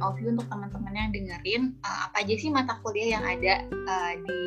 point of view untuk teman-teman yang dengerin uh, apa aja sih mata kuliah yang ada uh, di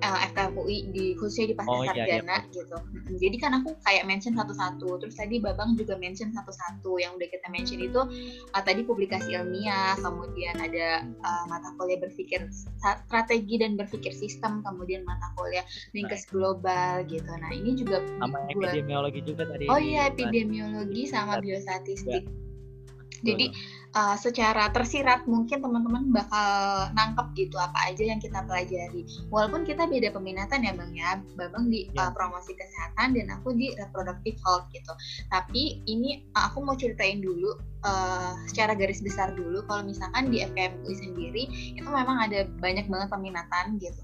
uh, FKUI di khususnya di pasca Oh, iya, sarjana gitu. Jadi kan aku kayak mention satu-satu. Terus tadi Babang juga mention satu-satu. Yang udah kita mention itu uh, tadi publikasi ilmiah, kemudian ada uh, mata kuliah berpikir strategi dan berpikir sistem, kemudian mata kuliah linkes global gitu. Nah ini juga sama epidemiologi juga tadi Oh iya, epidemiologi sama biostatistik. Betul. Jadi uh, secara tersirat mungkin teman-teman bakal nangkep gitu apa aja yang kita pelajari. Walaupun kita beda peminatan ya Bang ya. Babang di uh, promosi kesehatan dan aku di reproductive health gitu. Tapi ini uh, aku mau ceritain dulu uh, secara garis besar dulu kalau misalkan di FKMUI sendiri itu memang ada banyak banget peminatan gitu.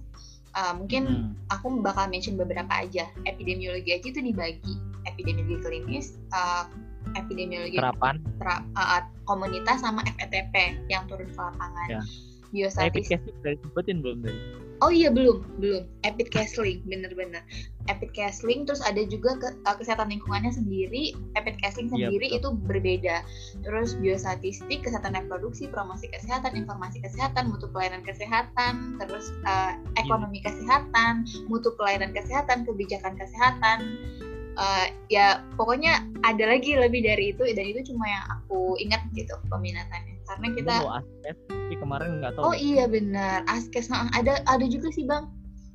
Uh, mungkin Hmm. aku bakal mention beberapa aja. Epidemiologi aja itu dibagi epidemiologi klinis, uh, epidemiologi terapan tra- uh, komunitas sama FETP yang turun ke lapangan. Ya. Biostatistik. Epic dari sebutin belum tadi Oh iya belum, belum. Epic Casling, bener-bener. Epic Casling, terus ada juga ke- uh, kesehatan lingkungannya sendiri. Epic Casling Iya, sendiri betul. itu berbeda. Terus biostatistik, kesehatan reproduksi, promosi kesehatan, informasi kesehatan, mutu pelayanan kesehatan, terus uh, ekonomi kesehatan, mutu pelayanan kesehatan, kebijakan kesehatan. Uh, ya pokoknya ada lagi lebih dari itu dan itu cuma yang aku ingat gitu peminatannya karena kita Dulu aspek tapi kemarin nggak tahu Oh iya benar, Askes nah, ada ada juga sih bang.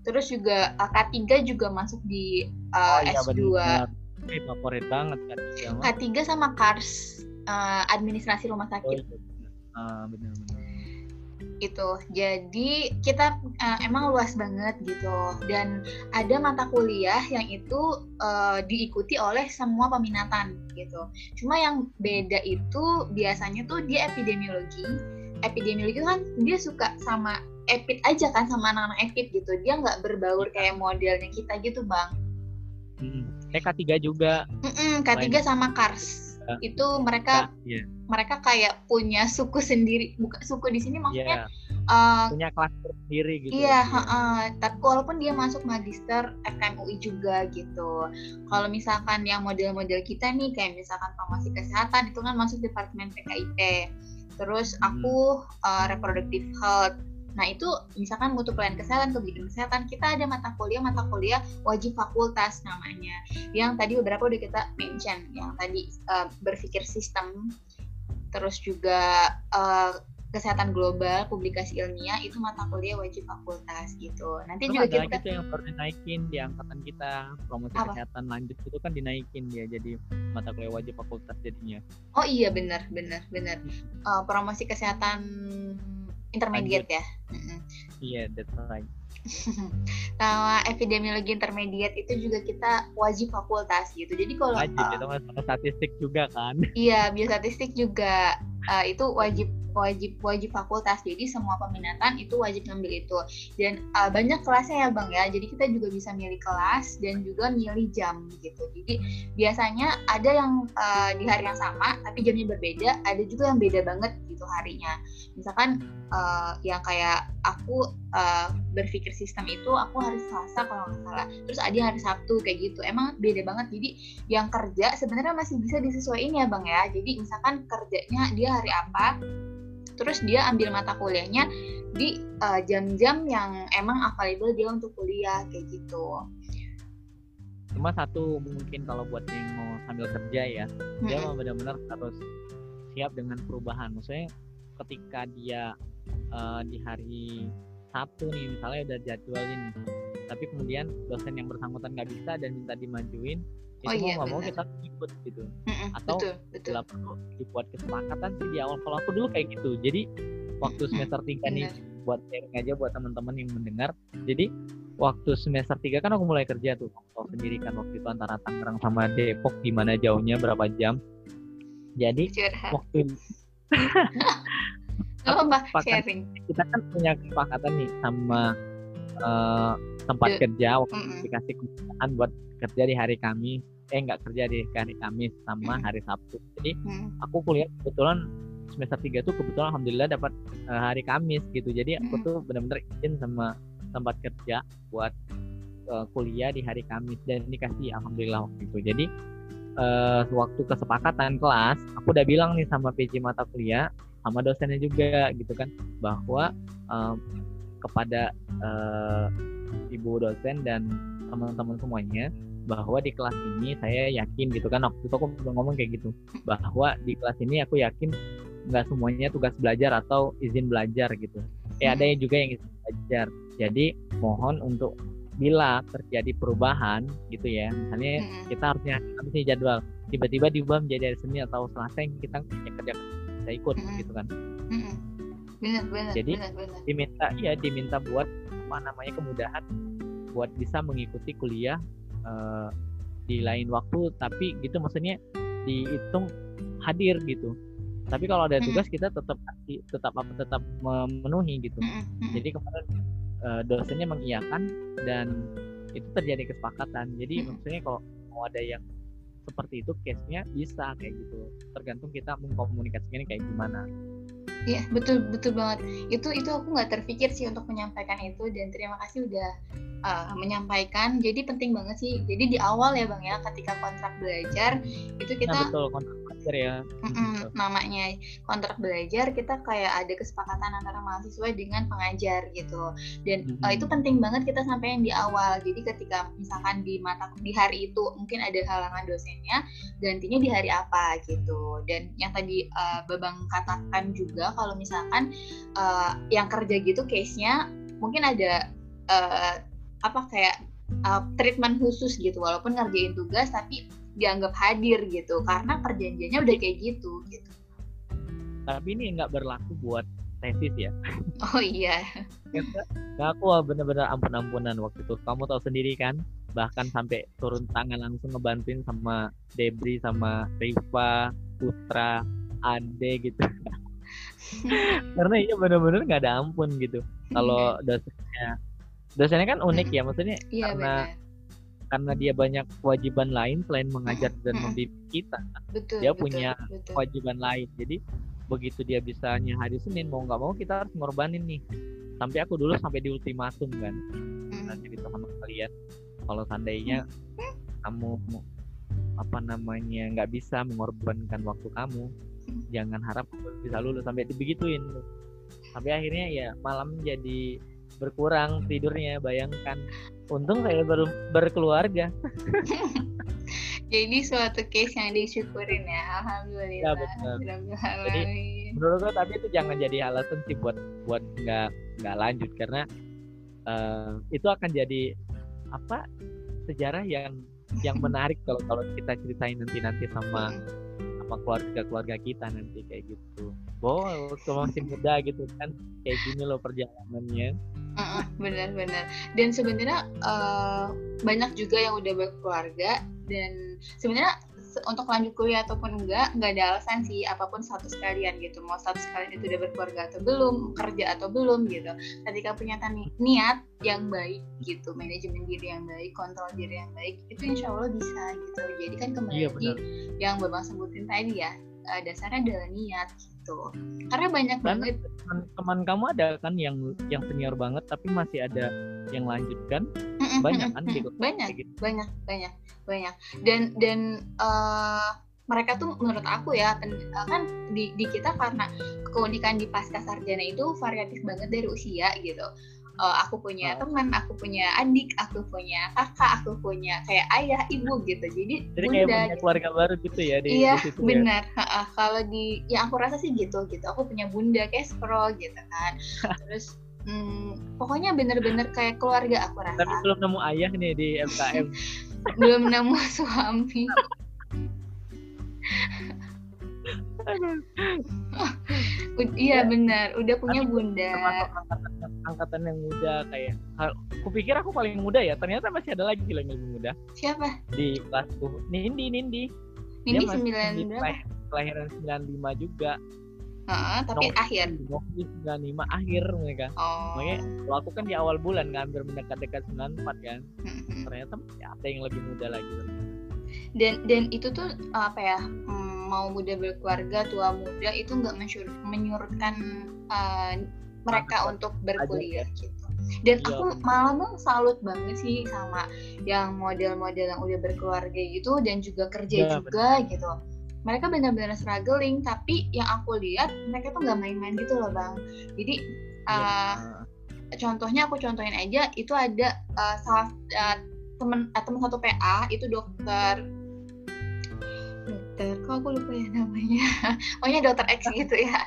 Terus juga uh, K3 juga masuk di uh, oh iya S2. benar Ini favorit banget kan ya, Mas. K3 sama Kars uh, administrasi rumah oh, sakit iya, benar. Ah, benar benar itu. Jadi kita uh, emang luas banget gitu dan ada mata kuliah yang itu uh, diikuti oleh semua peminatan gitu. Cuma yang beda itu biasanya tuh dia epidemiologi. Epidemiologi kan dia suka sama epid aja kan sama anak-anak epid gitu. Dia nggak berbaur kayak modelnya kita gitu bang. Hmm. Eh K3 juga Mm-mm, K3 Lain. sama Kars Ya. itu mereka Iya, mereka kayak punya suku sendiri. Bukan suku di sini maksudnya iya. uh, punya klaster sendiri gitu Iya, heeh. tapi walaupun dia masuk magister FKMUI juga gitu. Kalau misalkan yang model-model kita nih kayak misalkan promosi kesehatan itu kan masuk departemen PKIP. Terus aku uh, reproductive health. Nah, itu misalkan mutu pelayanan kesehatan, kebijakan kesehatan, kita ada mata kuliah mata kuliah wajib fakultas namanya. Yang tadi beberapa udah kita mention, yang tadi uh, berpikir sistem terus juga uh, kesehatan global, publikasi ilmiah itu mata kuliah wajib fakultas gitu. Nanti Terus juga ada kita lagi tuh yang baru dinaikin di angkatan kita promosi Apa? kesehatan lanjut itu kan dinaikin dia jadi mata kuliah wajib fakultas jadinya Oh iya benar benar benar. Uh, promosi kesehatan intermediate ya. Iya that's right Sama epidemiologi intermediate itu juga kita wajib fakultas gitu. Jadi kalau wajib uh, itu sama statistik juga kan Iya, biostatistik juga uh, itu wajib wajib wajib fakultas. Jadi semua peminatan itu wajib ngambil itu. Dan uh, banyak kelasnya ya Bang ya. Jadi kita juga bisa milih kelas dan juga milih jam gitu. Jadi biasanya ada yang uh, di hari yang sama tapi jamnya berbeda, ada juga yang beda banget gitu harinya. Misalkan uh, yang kayak aku uh, berpikir sistem itu aku hari Selasa kalau nggak salah. Terus ada hari Sabtu kayak gitu. Emang beda banget. Jadi yang kerja sebenarnya masih bisa disesuaikan ya bang ya jadi misalkan kerjanya dia hari apa terus dia ambil mata kuliahnya di uh, jam-jam yang emang available dia untuk kuliah kayak gitu cuma satu mungkin kalau buat yang mau sambil kerja ya dia Mm-mm. mah benar-benar harus siap dengan perubahan maksudnya ketika dia eh, di hari Sabtu nih misalnya udah jadwal ini tapi kemudian dosen yang bersangkutan nggak bisa dan minta dimajuin Oh itu iya, mau nggak mau kita ikut gitu. Mm-mm, atau betul betul. perlu dibuat kesepakatan sih di awal kalau aku dulu kayak gitu. Jadi waktu semester 3 nih benar. buat sharing aja buat teman-teman yang mendengar. Jadi waktu semester 3 kan aku mulai kerja tuh kamu tahu sendiri kan waktu itu antara Tangerang sama Depok gimana jauhnya berapa jam. Jadi curhat. waktu Apa-apa sepakat. sharing kita kan punya kesepakatan nih sama eh, tempat Iya. kerja waktu Mm-mm. dikasih kesempatan buat kerja di hari Kamis eh nggak kerja di hari Kamis sama Mm. hari Sabtu jadi Mm. aku kuliah kebetulan semester 3 tuh kebetulan alhamdulillah dapat eh, hari Kamis gitu jadi aku Mm. tuh benar-benar izin sama tempat kerja buat eh, kuliah di hari Kamis dan dikasih alhamdulillah waktu itu jadi eh, waktu kesepakatan kelas aku udah bilang nih sama PJ mata kuliah sama dosennya juga gitu kan. Bahwa um, kepada uh, ibu dosen dan teman-teman semuanya bahwa di kelas ini saya yakin gitu kan. Waktu itu aku ngomong kayak gitu. Bahwa di kelas ini aku yakin nggak semuanya tugas belajar atau izin belajar gitu. Ya ada yang juga yang izin belajar. Jadi mohon untuk bila terjadi perubahan gitu ya. Misalnya kita harusnya habis ini jadwal. Tiba-tiba diubah menjadi hari Senin atau Selasa yang kita yang kerja bisa ikut gitu kan. Benar, benar, jadi benar, benar. diminta iya diminta buat apa namanya kemudahan buat bisa mengikuti kuliah uh, di lain waktu tapi gitu maksudnya dihitung hadir gitu. Tapi kalau ada tugas kita tetap tetap apa tetap memenuhi gitu. Jadi kemarin uh, dosennya mengiyakan dan itu terjadi kesepakatan. Jadi maksudnya kalau mau ada yang seperti itu case-nya bisa kayak gitu. Tergantung kita mengkomunikasikan kayak gimana. Iya betul betul banget. Itu itu aku nggak terpikir sih untuk menyampaikan itu dan terima kasih udah uh, menyampaikan. Jadi penting banget sih. Jadi di awal ya bang ya ketika kontrak belajar itu kita nah, betul kontrak belajar ya mm -mm, namanya kontrak belajar kita kayak ada kesepakatan antara mahasiswa dengan pengajar gitu. Dan mm -hmm. uh, itu penting banget kita sampaikan di awal. Jadi ketika misalkan di mata di hari itu mungkin ada halangan dosennya gantinya di hari apa gitu. Dan yang tadi uh, babang katakan juga kalau misalkan uh, yang kerja gitu case nya mungkin ada uh, apa kayak uh, treatment khusus gitu. Walaupun ngerjain tugas tapi dianggap hadir gitu karena perjanjiannya udah kayak gitu gitu. Tapi ini nggak berlaku buat tesis ya. Oh iya. Nggak aku bener-bener ampun-ampunan waktu itu. Kamu tahu sendiri kan bahkan sampai turun tangan langsung ngebantuin sama Debri sama Riva Putra Ade gitu. Karena iya bener-bener nggak ada ampun gitu. Kalau dosennya dosennya kan unik ya maksudnya iya, karena bener. Karena dia banyak kewajiban lain selain mengajar dan membimbing kita. Betul, dia betul, punya betul. kewajiban lain. Jadi begitu dia bisanya hari Senin mau nggak mau kita harus ngorbanin nih. Sampai aku dulu sampai di ultimatum kan. Nanti cerita sama kalian. Kalau seandainya kamu apa namanya nggak bisa mengorbankan waktu kamu jangan harap bisa lulus. Sampai dibegituin sampai akhirnya ya malam jadi berkurang tidurnya bayangkan untung saya baru berkeluarga. Jadi suatu case yang disyukurin ya alhamdulillah. Ya, betul. jadi menurut gue tapi itu jangan jadi alasan sih buat buat nggak nggak lanjut. Karena uh, itu akan jadi apa sejarah yang yang menarik kalau kalau kita ceritain nanti nanti sama sama keluarga keluarga kita nanti kayak gitu. Wow, kalau masih muda gitu kan kayak gini loh perjalanannya benar-benar dan sebenarnya uh, banyak juga yang udah berkeluarga dan sebenarnya untuk lanjut kuliah ataupun enggak nggak ada alasan sih apa pun status kalian gitu. Mau status kalian itu udah berkeluarga atau belum kerja atau belum gitu. Ketika punya niat yang baik gitu manajemen diri yang baik kontrol diri yang baik itu insya Allah bisa gitu. Jadi kan kembali iya, yang bapak sebutin tadi ya uh, dasarnya adalah niat gitu. Karena banyak Dan banget teman, teman kamu ada kan yang yang senior banget tapi masih ada yang lanjut kan banyak kan gitu? Banyak gitu. banyak banyak banyak. Dan dan uh, mereka tuh menurut aku ya eh, kan di, di kita karena keunikan di pasca sarjana itu variatif banget dari usia gitu uh, aku punya oh. teman, aku punya adik, aku punya kakak, aku punya kayak ayah, ibu gitu. Jadi, Jadi bunda, kayak punya gitu. keluarga baru gitu ya di Iya, di situ ya? benar. Ya? kalau di yang aku rasa sih gitu gitu. Aku punya bunda kayak scroll gitu kan. Terus hmm, pokoknya bener-bener kayak keluarga aku rasa. Tapi belum nemu ayah nih di MKM. belum nemu suami. iya benar, udah punya Tapi bunda. Angkatan, angkatan yang muda kayak, aku pikir aku paling muda ya, ternyata masih ada lagi yang lebih muda. Siapa? Di kelasku, Nindi, Nindi. Nindi sembilan berapa? Kelahiran sembilan lima juga. Uh, tapi Novi, akhir. Novi 95 akhir mereka. Oh. Makanya kalau aku kan di awal bulan kan hampir mendekat-dekat 94 kan. Ternyata ya, ada yang lebih muda lagi ternyata. Dan dan itu tuh apa ya? Hmm, mau muda berkeluarga tua muda itu nggak menyurutkan uh, mereka Maka, untuk berkuliah gitu. Dan iya. aku malah salut banget sih sama yang model-model yang udah berkeluarga gitu dan juga kerja ya, juga bener. gitu. Mereka benar-benar struggling tapi yang aku lihat mereka tuh nggak main-main gitu loh bang. Jadi uh, contohnya aku contohin aja itu ada uh, salah uh, temen uh, temen satu PA itu dokter. Dokter kok aku lupa ya namanya? Pokoknya dokter X gitu ya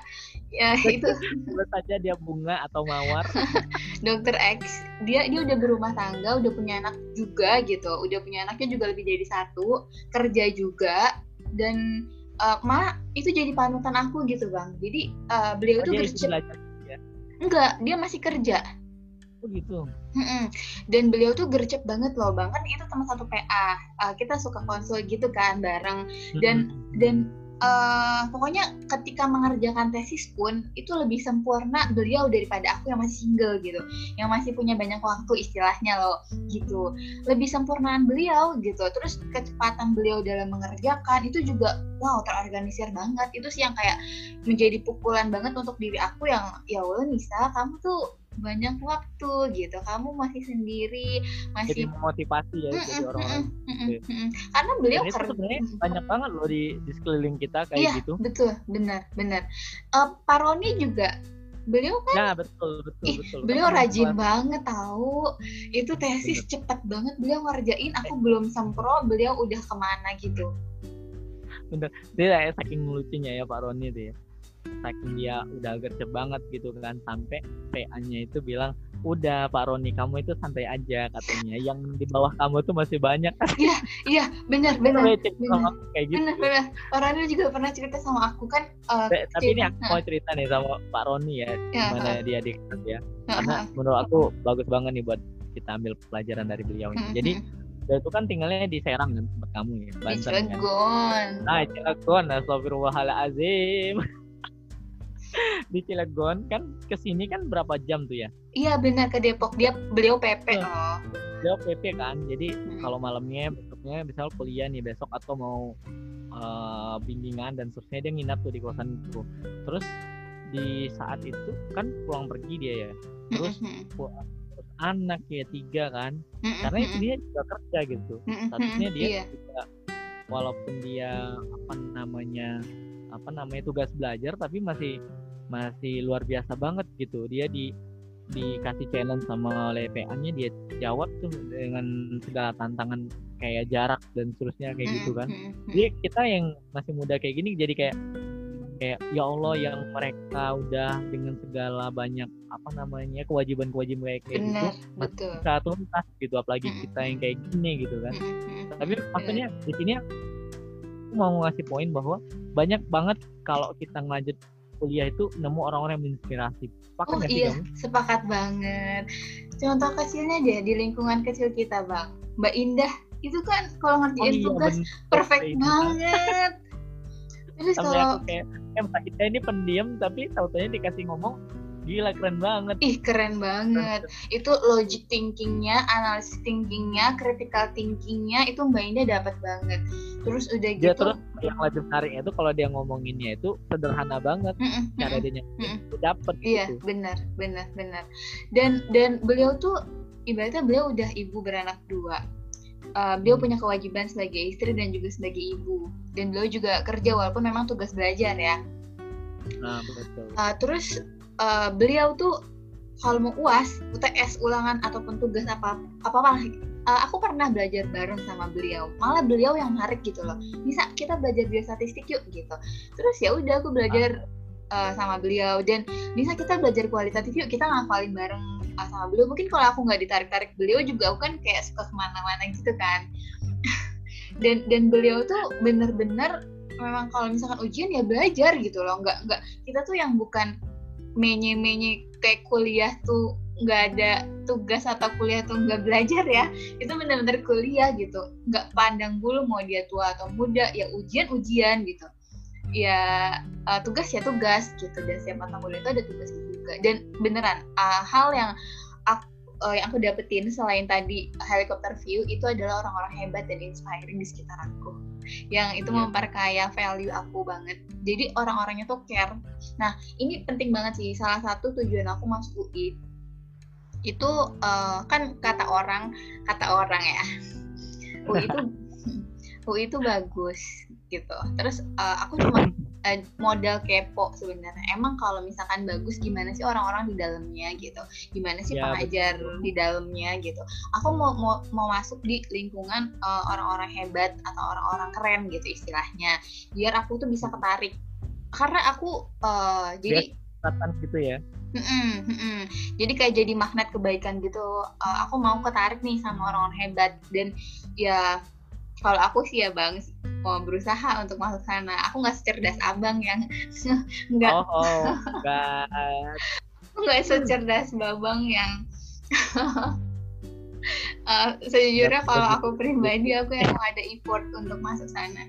ya itu. sebut saja dia bunga atau mawar. Dokter X dia dia udah berumah tangga udah punya anak juga gitu. Udah punya anaknya juga lebih dari satu kerja juga dan uh, malah itu jadi panutan aku gitu bang. Jadi uh, beliau oh, itu gercep ya? enggak dia masih kerja. Oh gitu. Dan beliau tuh gercep banget loh bang. Kan itu teman satu PA uh, kita suka konsul gitu kan bareng. Dan dan uh, pokoknya ketika mengerjakan tesis pun itu lebih sempurna beliau daripada aku yang masih single gitu. Yang masih punya banyak waktu istilahnya loh gitu. Lebih sempurnaan beliau gitu. Terus kecepatan beliau dalam mengerjakan itu juga wow terorganisir banget. Itu sih yang kayak menjadi pukulan banget untuk diri aku yang ya Allah Nisa kamu tuh banyak waktu gitu. Kamu masih sendiri masih jadi memotivasi ya mm -mm, jadi orang-orang mm -mm, mm karena beliau itu sebenarnya banyak banget loh di, di sekeliling kita kayak iya, gitu. betul. Benar benar. Uh, Paroni juga beliau kan nah betul betul ih, betul. beliau kan rajin banget tahu. Itu tesis betul. cepet banget. Beliau ngerjain aku belum sempro beliau udah ke mana gitu. Bener. Dia saking lucunya ya Pak Roni itu ya saking dia udah gercep banget gitu kan sampai PA-nya itu bilang udah Pak Roni kamu itu santai aja katanya. Yang di bawah kamu tuh masih banyak. Iya iya benar benar benar. kayak gitu. Benar benar. Pak Roni juga pernah cerita sama aku kan uh, tapi ini aku mau cerita nih sama Pak Roni ya, ya gimana uh, dia di ya. Karena uh, menurut aku bagus banget nih buat kita ambil pelajaran dari beliau ini. Jadi dia itu kan tinggalnya di Serang kan tempat kamu ya Banten di Cilegon. Kan? nah Cilegon Astagfirullahaladzim di Cilegon kan ke sini kan berapa jam tuh ya? Iya benar ke Depok dia beliau PP loh. Oh. Beliau PP kan, jadi hmm. kalau malamnya besoknya misal kuliah nih besok atau mau uh, bimbingan dan seterusnya dia nginap tuh di kosan itu. Terus di saat itu kan pulang pergi dia ya. Terus pulang, anak ya tiga kan, karena itu dia juga kerja gitu. Statusnya dia yeah. juga walaupun dia apa namanya apa namanya tugas belajar tapi masih masih luar biasa banget gitu. Dia di dikasih challenge sama oleh PA-nya dia jawab tuh dengan segala tantangan kayak jarak dan seterusnya kayak gitu kan. Jadi kita yang masih muda kayak gini jadi kayak kayak ya Allah yang mereka udah dengan segala banyak apa namanya kewajiban-kewajiban kayak, kayak gitu masih bisa tuntas gitu apalagi kita yang kayak gini gitu kan. tapi maksudnya di sini aku mau ngasih poin bahwa banyak banget kalau kita ngelanjut kuliah itu nemu orang-orang yang menginspirasi. Sepakat oh iya, kamu? sepakat banget. Contoh kecilnya deh di lingkungan kecil kita, Bang. Mbak Indah itu kan kalau ngerjain oh, iya, tugas perfect banget. Terus kalau kayak, Indah ini pendiam tapi tahu-tahu dikasih ngomong Gila keren banget. Ih keren banget. Itu logic thinkingnya, analisis thinkingnya, critical thinkingnya itu Mbak Indah dapat banget. Terus udah gitu. Dia terus yang lebih menariknya itu kalau dia ngomonginnya itu sederhana banget mm -mm, cara dia mm dapat. Iya gitu. benar benar benar. Dan dan beliau tuh ibaratnya beliau udah ibu beranak dua. Uh, beliau hmm. punya kewajiban sebagai istri dan juga sebagai ibu dan beliau juga kerja walaupun memang tugas belajar ya. Nah, betul. Uh, terus uh, beliau tuh kalau mau uas, UTS, ulangan ataupun tugas apa apa apa uh, aku pernah belajar bareng sama beliau. Malah beliau yang narik gitu loh. Bisa kita belajar biostatistik yuk gitu. Terus ya udah aku belajar uh, sama beliau dan bisa kita belajar kualitatif yuk kita ngafalin bareng uh, sama beliau. Mungkin kalau aku nggak ditarik-tarik beliau juga aku kan kayak suka ke mana-mana gitu kan. dan dan beliau tuh bener-bener memang kalau misalkan ujian ya belajar gitu loh. Nggak nggak kita tuh yang bukan menye-menye kayak kuliah tuh nggak ada tugas atau kuliah tuh nggak belajar ya itu benar-benar kuliah gitu. Nggak pandang bulu mau dia tua atau muda ya ujian ujian gitu. Ya uh, tugas ya tugas gitu. Dan siapa tahu itu ada tugas juga. Dan beneran uh, hal yang aku, uh, yang aku dapetin selain tadi helikopter view itu adalah orang-orang hebat dan inspiring di sekitar aku. Yang itu yeah. memperkaya value aku banget. Jadi orang-orangnya tuh care. Nah ini penting banget sih. Salah satu tujuan aku masuk UI itu uh, kan kata orang kata orang ya. UI itu UI itu bagus gitu. Terus uh, aku cuma uh, modal kepo sebenarnya. Emang kalau misalkan bagus gimana sih orang-orang di dalamnya gitu? Gimana sih ya, pengajar betul. di dalamnya gitu? Aku mau mau mau masuk di lingkungan uh, orang-orang hebat atau orang-orang keren gitu istilahnya. Biar aku tuh bisa ketarik. Karena aku uh, jadi biar gitu ya Mm-mm, mm-mm. Jadi kayak jadi magnet kebaikan gitu. Uh, aku mau ketarik nih sama orang-orang hebat dan ya kalau aku sih ya bang mau berusaha untuk masuk sana. Aku nggak secerdas abang yang nggak. Oh, oh aku nggak secerdas babang yang. uh, sejujurnya kalau aku pribadi aku yang ada effort untuk masuk sana.